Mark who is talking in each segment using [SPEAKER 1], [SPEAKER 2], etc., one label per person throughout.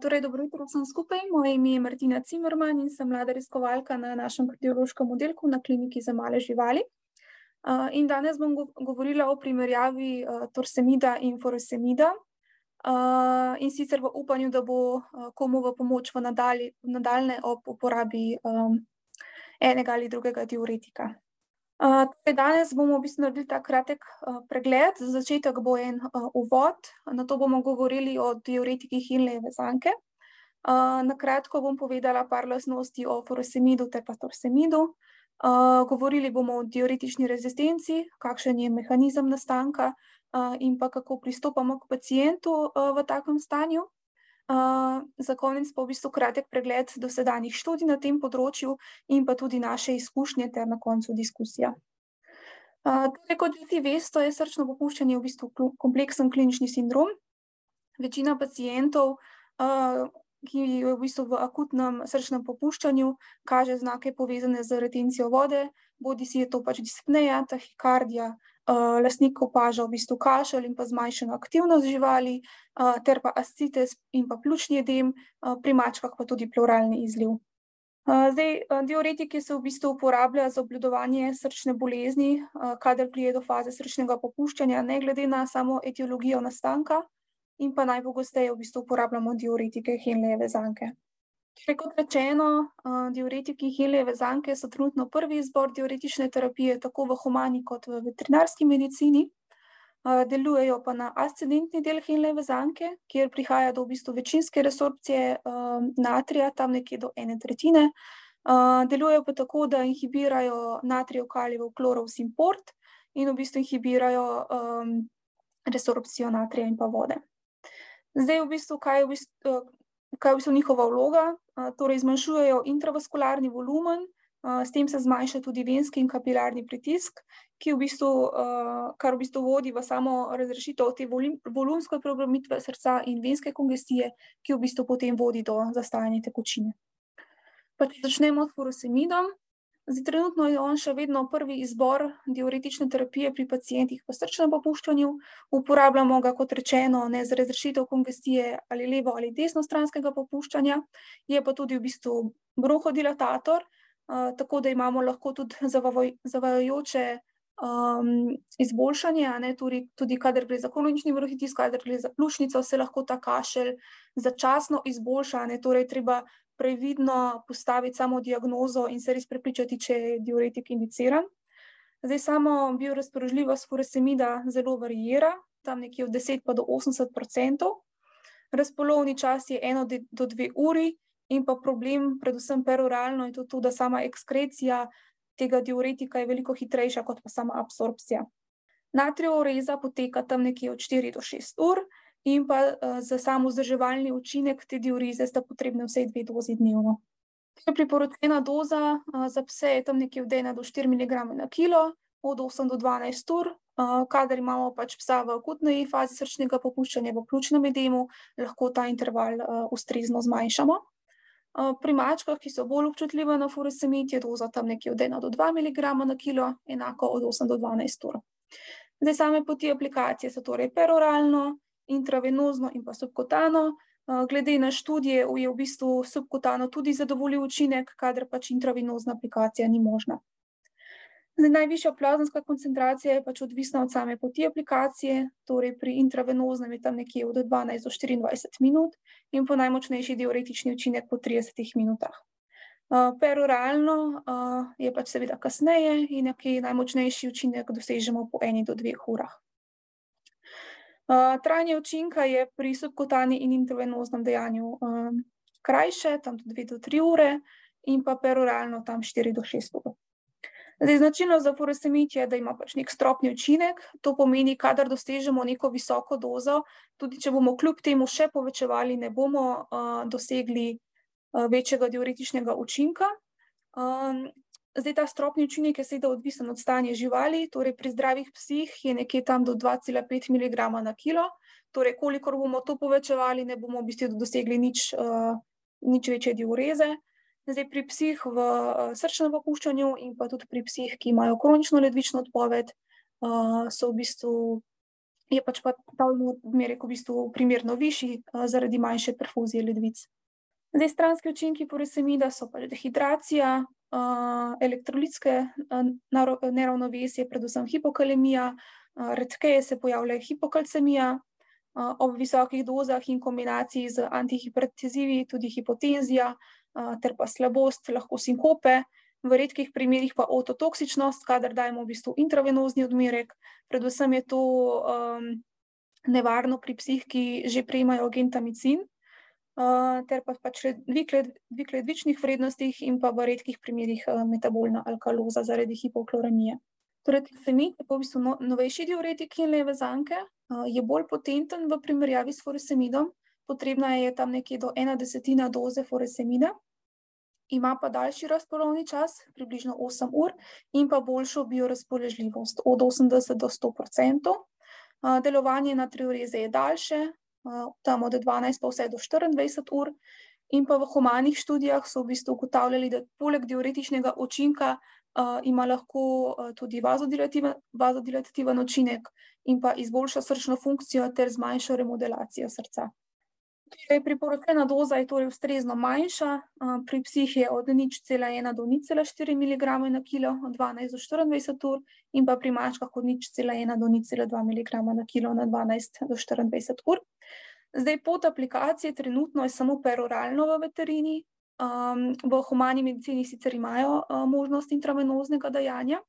[SPEAKER 1] Torej, dobro jutro vsem skupaj. Moje ime je Martina Cimerman in sem mlada raziskovalka na našem kardiološkem oddelku na kliniki za male živali. In danes bom govorila o primerjavi torsemida in furosemida, in sicer v upanju, da bo komu v pomoč v nadaljnje ob uporabi enega ali drugega diuretika. Torej danes bomo v bistvu naredili ta kratek pregled, za začetek bo en uvod, nato bomo govorili o diuretikih Henleyjeve zanke. Na kratko bom povedala par lastnosti o furosemidu ter pa torsemidu. Govorili bomo o diuretični rezistenci, kakšen je mehanizem nastanka, in pa kako pristopamo k pacientu v takem stanju. Za konec pa v bistvu kratek pregled dosedanjih študij na tem področju in pa tudi naše izkušnje ter na koncu diskusija. Torej kot vsi veste, je srčno popuščanje v bistvu kompleksen klinični sindrom. Večina pacientov, ki je v bistvu v akutnem srčnem popuščanju, kaže znake, povezane z retencijo vode, bodisi je to pač dispneja, tahikardija, lastnik opaža v bistvu kašelj in pa zmanjšano aktivnost živali, ter pa ascites in pa pljučni edem, pri mačkah pa tudi pluralni izliv. Zdaj, diuretiki se v bistvu uporabljajo za obvladovanje srčne bolezni, kadar pride do faze srčnega popuščanja, ne glede na samo etiologijo nastanka, in pa najpogosteje v bistvu uporabljamo diuretike Henleyjeve zanke. Torej kot rečeno, diuretiki Henleyjeve zanke so trenutno prvi izbor diuretične terapije tako v humani kot v veterinarski medicini. Delujejo pa na ascendentni del Henleyjeve zanke, kjer prihaja do v bistvu večinske resorpcije natrija, tam nekje do ene tretjine. Delujejo pa tako, da inhibirajo natrijev kalijev klorov simport in v bistvu inhibirajo resorpcijo natrija in pa vode. Zdaj v bistvu, kaj v kaj je v bistvu njihova vloga? Torej zmanjšujejo intravaskularni volumen, s tem se zmanjša tudi venski in kapilarni pritisk, ki v bistvu, kar v bistvu vodi v samo razrešitev te volumske preobremenitve srca in venske kongestije, ki v bistvu potem vodi do zastajanja tekočine. Pa če začnemo s furosemidom, zdaj trenutno je on še vedno prvi izbor diuretične terapije pri pacientih v srčnem popuščanju, uporabljamo ga, kot rečeno, ne, za razrešitev kongestije ali levo- ali desnostranskega popuščanja, je pa tudi v bistvu bronhodilatator, tako da imamo lahko tudi zavajajoče izboljšanje, a ne, tudi, tudi kadar gre za kronični bronhitis, kadar gre za pljučnico, se lahko ta kašelj začasno izboljša, ne, torej treba previdno postaviti samo diagnozo in se res prepričati, če je diuretik indiciran. Zdaj samo biorazpoložljivost furosemida zelo variira, tam nekje od deset pa do osemdeset procentov. Razpolovni čas je ena do dve uri in pa problem, predvsem peroralno, je tudi to, da sama ekskrecija tega diuretika je veliko hitrejša kot pa sama absorpcija. Natrijev ureza poteka tam nekje od štiri do šest ur in pa za sam vzdrževalni učinek te diureze sta potrebni vsaj dve dozi dnevno. Priporočena doza za pse je tam nekje od ena do štiri miligrame na kilo od osem do dvanajst ur, kadar imamo pač psa v akutni fazi srčnega popuščanja, v pljučnem edemu, lahko ta interval ustrezno zmanjšamo. Pri mačkah, ki so bolj občutljive na furosemid, je doza tam nekje od ena do dva miligrama na kilo, enako od osem do dvanajst ur. Zdaj same poti aplikacije so torej peroralno, intravenozno in pa subkutano. Glede na študije je v bistvu subkutano tudi zadovoljiv učinek, kadar pač intravenozna aplikacija ni možna. Zdaj najvišja plazemska koncentracija je pač odvisna od same poti aplikacije, torej pri intravenoznem je tam nekje od dvanajst do štiriindvajset minut in pa najmočnejši diuretični učinek po tridesetih minutah. Peroralno je pač seveda kasneje in nekje najmočnejši učinek dosežemo po eni do dveh urah. Trajanje učinka je pri subkutani in intravenoznem dejanju krajše, tam dve do tri ure, in pa peroralno tam štiri do šest ur. Zdaj značilnost za furosemid je, da ima pač neki stropni učinek, to pomeni, kadar dosežemo neko visoko dozo, tudi če bomo kljub temu še povečevali, ne bomo dosegli večjega diuretičnega učinka. Zdaj ta stropni učinek je seveda odvisen od stanja živali, torej pri zdravih psih je nekje tam do dva cela pet miligrama na kilo, torej kolikor bomo to povečevali, ne bomo v bistvu dosegli nič, nič večje diureze. Zdaj pri psih v srčnem popuščanju in pa tudi pri psih, ki imajo kronično ledvično odpoved, so v bistvu je pač pa ta odmerek v bistvu primerno višji zaradi manjše perfuzije ledvic. Zdaj, stranski učinki poresemida so pač dehidracija, elektrolitske neravnovesje, predvsem hipokalemija, redkeje se pojavlja hipokalcemija, ob visokih dozah in kombinaciji z antihipertenzivi, tudi hipotenzija, ter pa slabost, lahko sinkope, v redkih primerih pa ototoksičnost, kadar dajemo v bistvu intravenozni odmerek. Predvsem je to nevarno pri psih, ki že prejemajo gentamicin, ter pa pač dvig ledvičnih vrednostih in pa v redkih primerih metabolna alkaloza zaradi hipokloremije. Torej, trisemid je v bistvu novejši diuretik Henlejeve zanke, je bolj potenten v primerjavi s furosemidom, potrebna je tam nekje do ena desetina doze furosemida, ima pa daljši razpolovni čas, približno osem ur, in pa boljšo biorazpoložljivost, od osemdeset do sto procentov. delovanje na triureze je daljše, tam od dvanajst pa vse do štiriindvajset ur, in pa v humanih študijah so v bistvu ugotavljali, da poleg diuretičnega učinka, ima lahko, tudi vazodilatativen učinek in pa izboljša srčno funkcijo ter zmanjša remodelacijo srca. Torej priporočena doza je torej ustrezno manjša, pri psih je od nič cela ena do nič cela štiri miligrame na kilo od dvanajst do štiriindvajset ur in pa pri mačkah od nič cela ena do nič cela dva miligrama na kilo na dvanajst do štiriindvajset ur. Zdaj, pot aplikacije trenutno je samo peroralno v veterini, v humani medicini sicer imajo, možnost intravenoznega dajanja.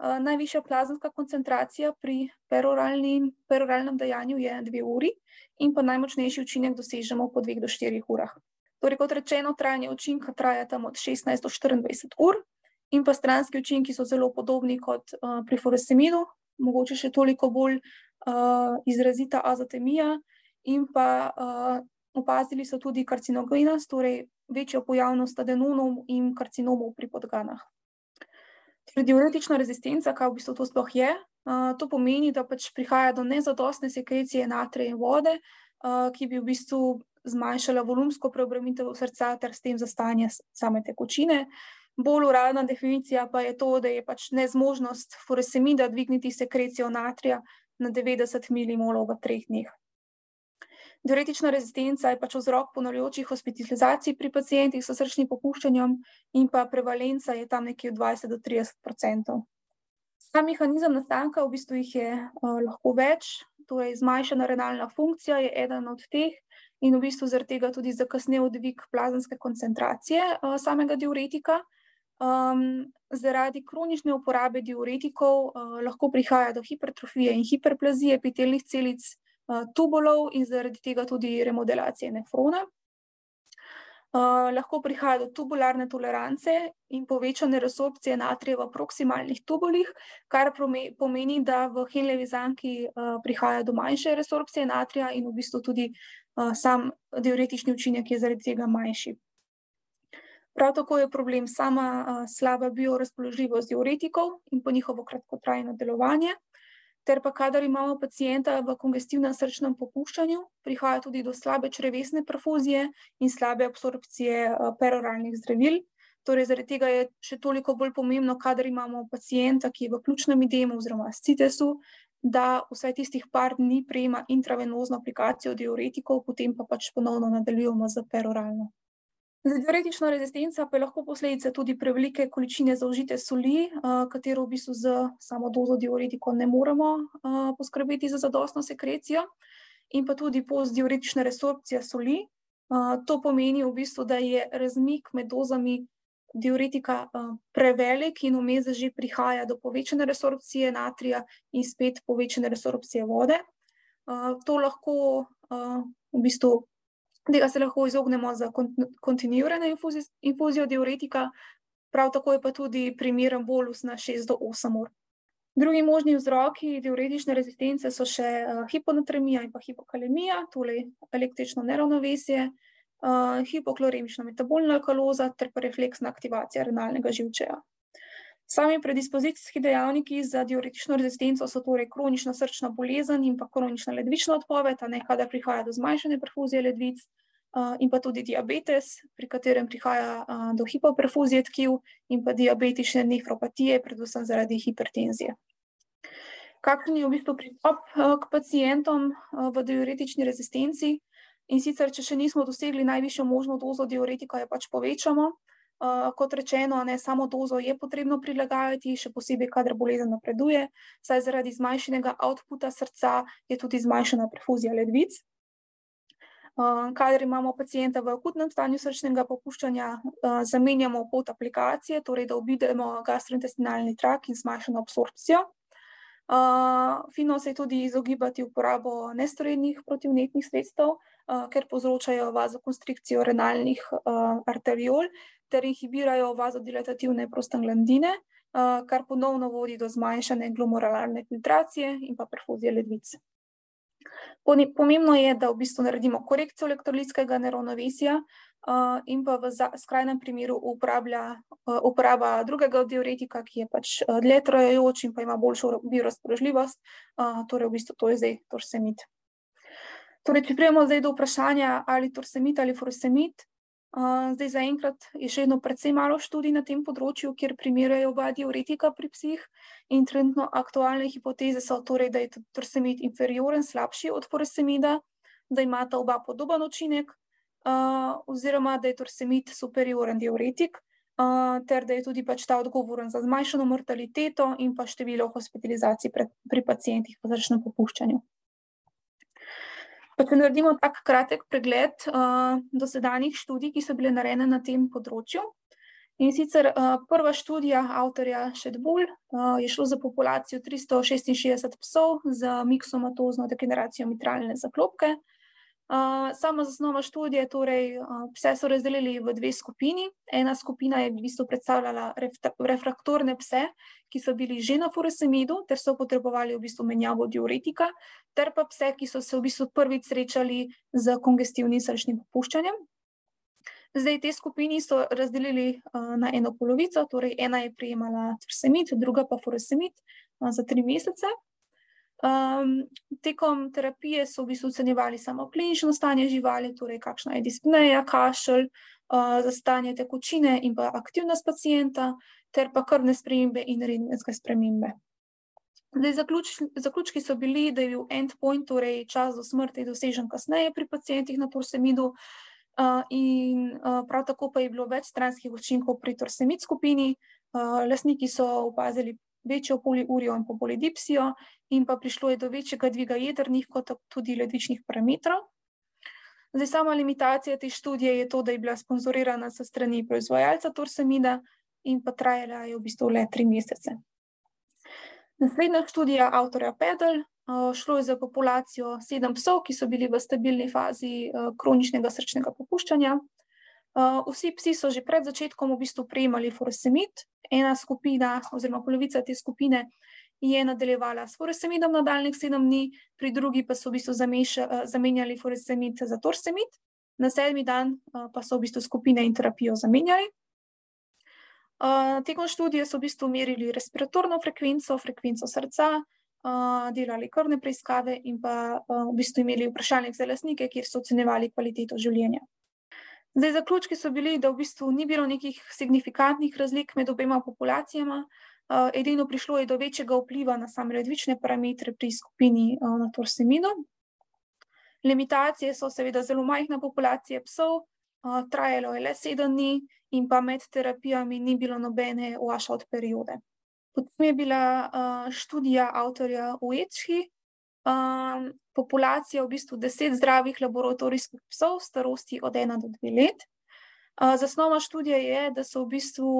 [SPEAKER 1] Najvišja plazemska koncentracija pri peroralnem dajanju je dve uri in pa najmočnejši učinek dosežemo po dveh do štirih urah. Torej, kot rečeno, trajanje učinka traja tam od šestnajst do štiriindvajset ur in pa stranski učinki so zelo podobni kot, pri furosemidu, mogoče še toliko bolj, izrazita azotemija in pa, opazili so tudi karcinogenost, torej večjo pojavnost adenonov in karcinomov pri podganah. Torej diuretična rezistenca, kaj v bistvu to sploh je? to pomeni, da pač prihaja do nezadostne sekrecije natrija in vode, ki bi v bistvu zmanjšala volumsko preobremenitev srca ter s tem zastajanje same tekočine. Bolj uradna definicija pa je to, da je pač nezmožnost furosemida dvigniti sekrecijo natrija na devetdeset milimolov v treh dneh. Diuretična rezistenca je pač vzrok ponavljajočih hospitalizacij pri pacientih s srčnim popuščanjem in pa prevalenca je tam nekje od dvajset do trideset procentov. Sam mehanizem nastanka, v bistvu jih je, lahko več, torej zmanjšana renalna funkcija je eden od teh in v bistvu zaradi tega tudi zakasnel dvig plazemske koncentracije, samega diuretika. zaradi kronične uporabe diuretikov, lahko prihaja do hipertrofije in hiperplazije epitelnih celic, tubulov in zaradi tega tudi remodelacije nefrona. lahko prihaja do tubularne tolerance in povečane resorpcije natrija v proksimalnih tubulih, kar pomeni, da v Henlejevi zanki, prihaja do manjše resorpcije natrija in v bistvu tudi, sam diuretični učinek je zaradi tega manjši. Prav tako je problem sama, slaba biorazpoložljivost diuretikov in pa njihovo kratkotrajno delovanje ter pa kadar imamo pacienta v kongestivnem srčnem popuščanju, prihaja tudi do slabe črevesne perfuzije in slabe absorpcije, peroralnih zdravil. Torej zaradi tega je še toliko bolj pomembno, kadar imamo pacienta, ki je v pljučnem edemu oziroma ascitesu, da vsaj tistih par dni prejema intravenozno aplikacijo diuretikov, potem pa pač ponovno nadaljujemo s peroralno. Zdaj, diuretična rezistenca pa je lahko posledica tudi prevelike količine zaužite soli, katero v bistvu s samo dozo diuretikov ne moremo, poskrbeti za zadostno sekrecijo, in pa tudi postdiuretična resorpcija soli. to pomeni v bistvu, da je razmik med dozami diuretika, prevelik in vmes že prihaja do povečane resorpcije natrija in spet povečane resorpcije vode. to lahko, v bistvu, tega se lahko izognemo s kontinuirano infuzijo diuretika, prav tako je pa tudi primeren bolus na šest do osem ur. Drugi možni vzroki diuretične rezistence so še, hiponatremija in pa hipokalemija, torej električno neravnovesje, hipokloremična metabolna alkaloza ter pa refleksna aktivacija renalnega živčevja. Sami predispozicijski dejavniki za diuretično rezistenco so torej kronična srčna bolezen in pa kronična ledvična odpoved, ne, kadar prihaja do zmanjšane perfuzije ledvic, in pa tudi diabetes, pri katerem prihaja, do hipoperfuzije tkiv in pa diabetične nefropatije, predvsem zaradi hipertenzije. Kakšen je v bistvu pristop k pacijentom v diuretični rezistenci? In sicer, če še nismo dosegli najvišjo možno dozo diuretika, jo pač povečamo. Uh, kot rečeno, ne samo dozo je potrebno prilagajati, še posebej, kadar bolezen napreduje, saj zaradi zmanjšanega outputa srca je tudi zmanjšana perfuzija ledvic. Uh, kadar imamo pacijenta v akutnem stanju srčnega popuščanja, uh, zamenjamo pot aplikacije, torej da obidemo gastrointestinalni trak in zmanjšamo absorpcijo. Uh, fino se je tudi izogibati uporabo nestorednih protivnetnih sredstev, uh, ker povzročajo vazokonstrikcijo renalnih uh, arteriol ter inhibirajo vazodilatativne prostaglandine, kar ponovno vodi do zmanjšane glomerularne filtracije in pa perfuzije ledvic. Pomembno je, da v bistvu naredimo korekcijo elektrolitskega neravnovesja in pa v skrajnem primeru uporablja, uporaba drugega diuretika, ki je pač dlje trajajoč in pa ima boljšo biorazpoložljivost, torej v bistvu to je zdaj torsemit. Torej, če prijemo zdaj do vprašanja, ali torsemit ali furosemit, zdaj zaenkrat je še vedno precej malo študij na tem področju, kjer primerjajo oba diuretika pri psih in trenutno aktualne hipoteze so torej, da je torsemit inferioren, slabši od furosemida, da imata oba podoben učinek, uh, oziroma da je torsemit superioren diuretik, uh, ter da je tudi pač ta odgovoren za zmanjšano mortaliteto in pa število hospitalizacij pri, pri pacijentih po zračnem popuščanju. Pa če naredimo tak kratek pregled uh, dosedanjih študij, ki so bile narejene na tem področju. In sicer uh, prva študija avtorja Šedbul uh, je šlo za populacijo 366 psov z miksomatozno degeneracijo mitralne zaklopke. Sama zasnova študije, torej pse so razdelili v dve skupini. Ena skupina je v bistvu predstavljala refraktorne pse, ki so bili že na furesemidu, ter so potrebovali v bistvu menjavo diuretika, ter pa pse, ki so se v bistvu prvič srečali z kongestivnim srčnim popuščanjem. Zdaj te skupini so razdelili uh, na eno polovico, torej ena je prijemala furesemid, druga pa furesemid uh, za tri mesece. Um, tekom terapije so v bistvu ocenjevali samo klinično stanje živali, torej kakšna je dispneja, kašelj, uh, stanje tekočine in pa aktivnost pacijenta, ter pa krvne spremembe in rengenske spremembe. Zdaj, zaključ, zaključki so bili, da je bil endpoint, torej čas do smrti, dosežen kasneje pri pacijentih na torsemidu, uh, in uh, prav tako pa je bilo več stranskih učinkov pri torsemid skupini. Uh, lasniki so opazili večjo poliurijo in polidipsijo, in pa prišlo je do večjega dviga jedrnih, kot tudi ledvičnih parametrov. Zdaj, sama limitacija te študije je to, da je bila sponzorirana sa strani proizvajalca torsemida in pa trajala je v bistvu le tri mesece. Naslednja študija avtorja Pedal šlo je za populacijo sedem psov, ki so bili v stabilni fazi kroničnega srčnega popuščanja. Vsi psi so že pred začetkom v bistvu prejemali furosemid, ena skupina oziroma polovica te skupine je nadaljevala s furosemidom nadaljnih sedem dni, pri drugi pa so v bistvu zamenjali furosemid za torsemid, na sedmi dan pa so v bistvu skupine in terapijo zamenjali. Tekom študije so v bistvu merili respiratorno frekvenco, frekvenco srca, delali krvne preiskave in pa v bistvu imeli vprašalnik za lasnike, kjer so ocenjevali kvaliteto življenja. Zdaj, zaključki so bili, da v bistvu ni bilo nekih signifikantnih razlik med obema populacijama, edino prišlo je do večjega vpliva na same ledvične parametre pri skupini na torsemidu. Limitacije so seveda zelo majhna populacija psov, trajalo je le sedem dni in pa med terapijami ni bilo nobene washout periode. Potem je bila študija avtorja Uečhi, um, populacija v bistvu deset zdravih laboratorijskih psov starosti od ena do dve let. Zasnova študije je, da so v bistvu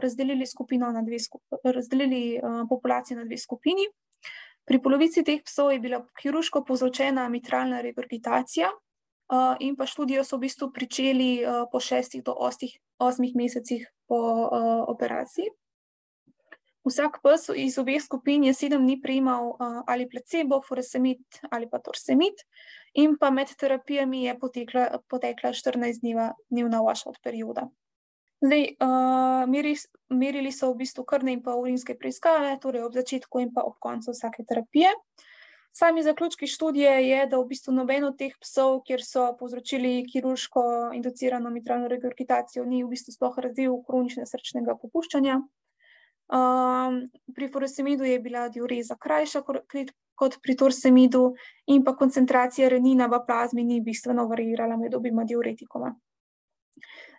[SPEAKER 1] razdelili, na dve razdelili populacijo na dve skupini. Pri polovici teh psov je bila kirurško povzročena mitralna regurgitacija, in pa študijo so v bistvu pričeli po šestih do osmih mesecih po operaciji. Vsak pes iz obeh skupin je sedem dni prejemal uh, ali placebo, furosemid ali pa torsemid, in pa med terapijami je potekla, potekla 14-dnevna washout perioda. Zdaj, uh, meri, merili so v bistvu krvne in pa urinske preiskave, torej ob začetku in pa ob koncu vsake terapije. Sami zaključki študije je, da v bistvu noben od teh psov, kjer so povzročili kirurško inducirano mitralno regurgitacijo, ni v bistvu sploh razvil kronične srčnega popuščanja. Um, pri furorsemidu je bila diureza krajša kot pri torsemidu, in pa koncentracija renina v plazmi ni bistveno varirala med obima diuretikoma.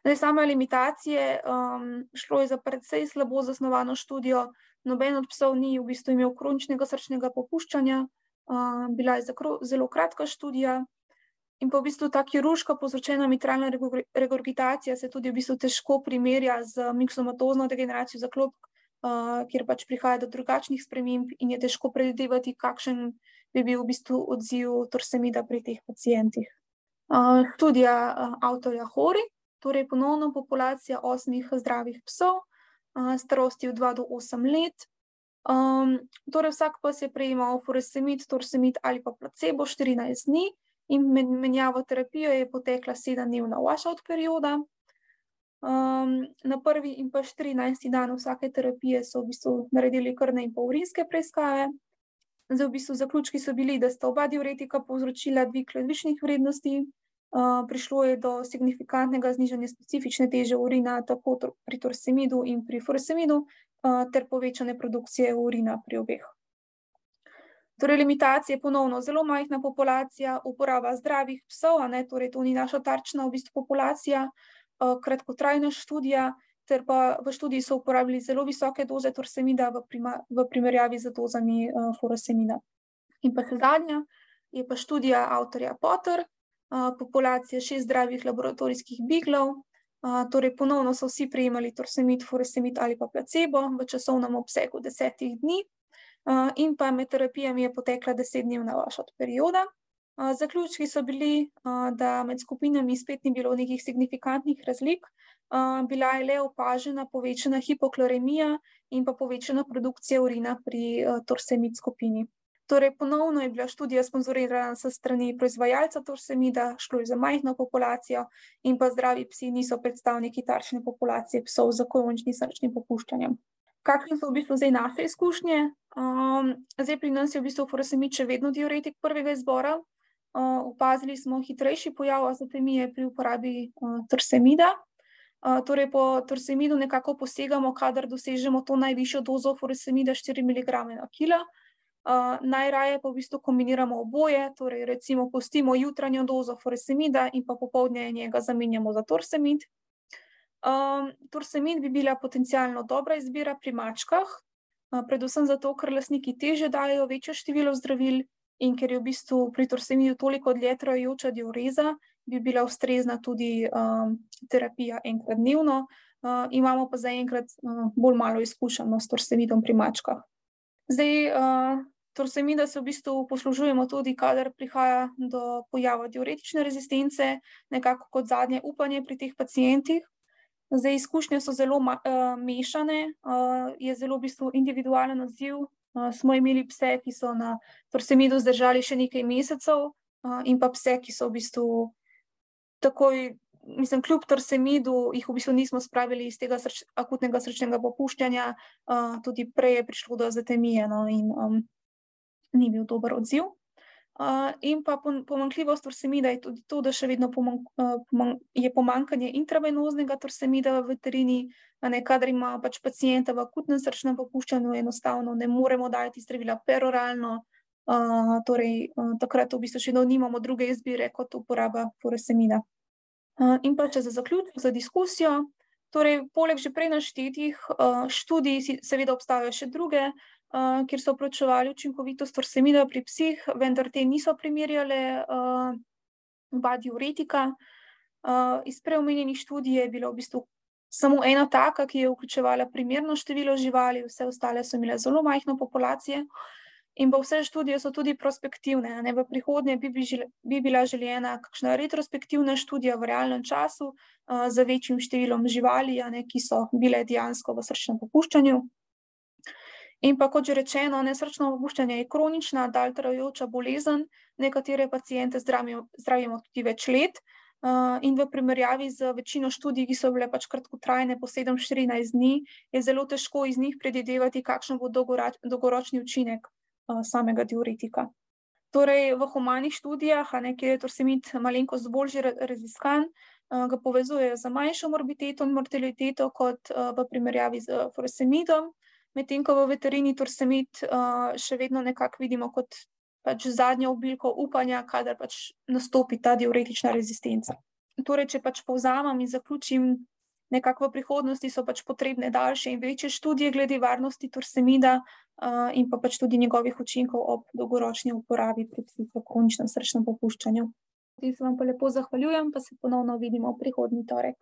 [SPEAKER 1] Zdaj, same limitacije, um, šlo je za precej slabo zasnovano študijo. Noben od psov ni v bistvu imel kroničnega srčnega popuščanja, uh, bila je zelo kratka študija. In pa v bistvu ta kirurška povzročena mitralna regurgitacija se tudi v bistvu težko primerja z miksomatozno degeneracijo zaklopk, uh, kjer pač prihaja do drugačnih sprememb in je težko predvidevati, kakšen bi bil v bistvu odziv torsemida pri teh pacijentih. Uh, študija uh, avtorja Hori, torej ponovno populacija osmih zdravih psov, uh, starosti od 2 do 8 let. Um, torej vsak pes je prejemal furosemid, torsemid ali pa placebo 14 dni in menjavo terapijo je potekla sedemdnevna washout perioda. Um, na prvi in pa 14. dan vsake terapije so v bistvu naredili krvne in urinske preiskave. Zdaj, v bistvu, zaključki so bili, da sta oba diuretika povzročila dvig ledvičnih vrednosti, uh, prišlo je do signifikantnega znižanja specifične teže urina, tako pri torsemidu in pri fursemidu, uh, ter povečane produkcije urina pri obeh. Torej, limitacija je ponovno zelo majhna populacija, uporaba zdravih psov, ne, torej to ni naša tarčna v bistvu populacija, uh, kratkotrajna študija, ter pa v študiji so uporabili zelo visoke doze torsemida v, prima, v primerjavi z dozami uh, furosemida. In pa zadnja je pa študija avtorja Potter, uh, populacija šest zdravih laboratorijskih biglov. Uh, torej, ponovno so vsi prejemali torsemid, furosemid ali pa placebo v časovnem obsegu desetih dni in pa med terapijami je potekla desetdnevna vaša perioda. Zaključki so bili, da med skupinami spet ni bilo nekih signifikantnih razlik, bila je le opažena povečana hipokloremija in pa povečana produkcija urina pri torsemid skupini. Torej, ponovno je bila študija sponzorirana s strani proizvajalca torsemida, šlo je za majhno populacijo in pa zdravi psi niso predstavniki tarčne populacije psov z kroničnim srčnim popuščanjem kakšne so v bistvu zdaj naše izkušnje. Um, zdaj pri nas je v bistvu furosemid še vedno diuretik prvega izbora. Opazili smo hitrejši pojav azotemije pri uporabi torsemida. Torej, po torsemidu nekako posegamo, kadar dosežemo to najvišjo dozo furosemida 4 mg na kilo. Najraje pa v bistvu kombiniramo oboje, torej recimo pustimo jutranjo dozo furosemida in pa popoldne njega zamenjamo za torsemid. Um, Torsemid bi bila potencialno dobra izbira pri mačkah, predvsem zato, ker lasniki teže dajo večje število zdravil in ker je v bistvu pri torsemidu toliko dlje trajajoča diureza, bi bila ustrezna tudi um, terapija enkrat dnevno. Uh, imamo pa zaenkrat uh, bolj malo izkušenj s torsemidom pri mačkah. Zdaj, uh, torsemida se v bistvu poslužujemo tudi, kadar prihaja do pojava diuretične rezistence, nekako kot zadnje upanje pri teh pacijentih. Zdaj, izkušnje so zelo uh, mešane, uh, je zelo v bistvu individualen odziv. Uh, smo imeli pse, ki so na torsemidu zdržali še nekaj mesecev, uh, in pa pse, ki so v bistvu takoj, mislim, kljub torsemidu, jih v bistvu nismo spravili iz tega srč, akutnega srčnega popuščanja, uh, tudi prej je prišlo do azatemije no, in um, ni bil dober odziv. In pa pomankljivost torsemida je tudi to, da še vedno pomank, pomank, je pomankanje intravenoznega torsemida v veterini, ne kadar ima pač pacijenta v akutnem srčnem popuščanju, enostavno ne moremo dajati zdravila peroralno, uh, torej uh, takrat v bistvu še vedno nimamo druge izbire kot uporaba torsemida. In pa če za zaključek, za diskusijo, torej poleg že prej naštetih študij, seveda obstajajo še druge, uh, kjer so pročevali učinkovitost torsemida pri psih, vendar te niso primerjale uh, oba diuretika. Uh, iz preomenjenih študij je bila v bistvu samo ena taka, ki je vključevala primerno število živali, vse ostale so imele zelo majhno populacijo. In pa vse študije so tudi prospektivne. Ne? V prihodnje bi, bi, žele, bi bila željena kakšna retrospektivna študija v realnem času uh, z večjim številom živali, ne, ki so bile dejansko v srčnem popuščanju. In pa, kot že rečeno, nesrčno opuščanje je kronična, dalj trajajoča bolezen, nekatere pacijente zdravimo tudi več let. Uh, in v primerjavi z večino študij, ki so bile pač kratkotrajne, po 7-14 dni, je zelo težko iz njih predvidevati, kakšen bo dolgoročni učinek uh, samega diuretika. Torej, v humanih študijah, kjer je torsemid malenkost bolj raziskan, uh, ga povezujejo z manjšo morbiditeto in mortaliteto kot v primerjavi z furosemidom. Medtem ko v veterini tursemid uh, še vedno nekako vidimo kot pač zadnjo obiliko upanja, kadar pač nastopi ta diuretična rezistenca. Torej, če pač povzamem in zaključim, nekako v prihodnosti so pač potrebne daljše in večje študije glede varnosti tursemida uh, in pa pač tudi njegovih učinkov ob dolgoročni uporabi pri kroničnem srčnem popuščanju. Zdaj se vam pa lepo zahvaljujem, pa se ponovno vidimo prihodnji torek.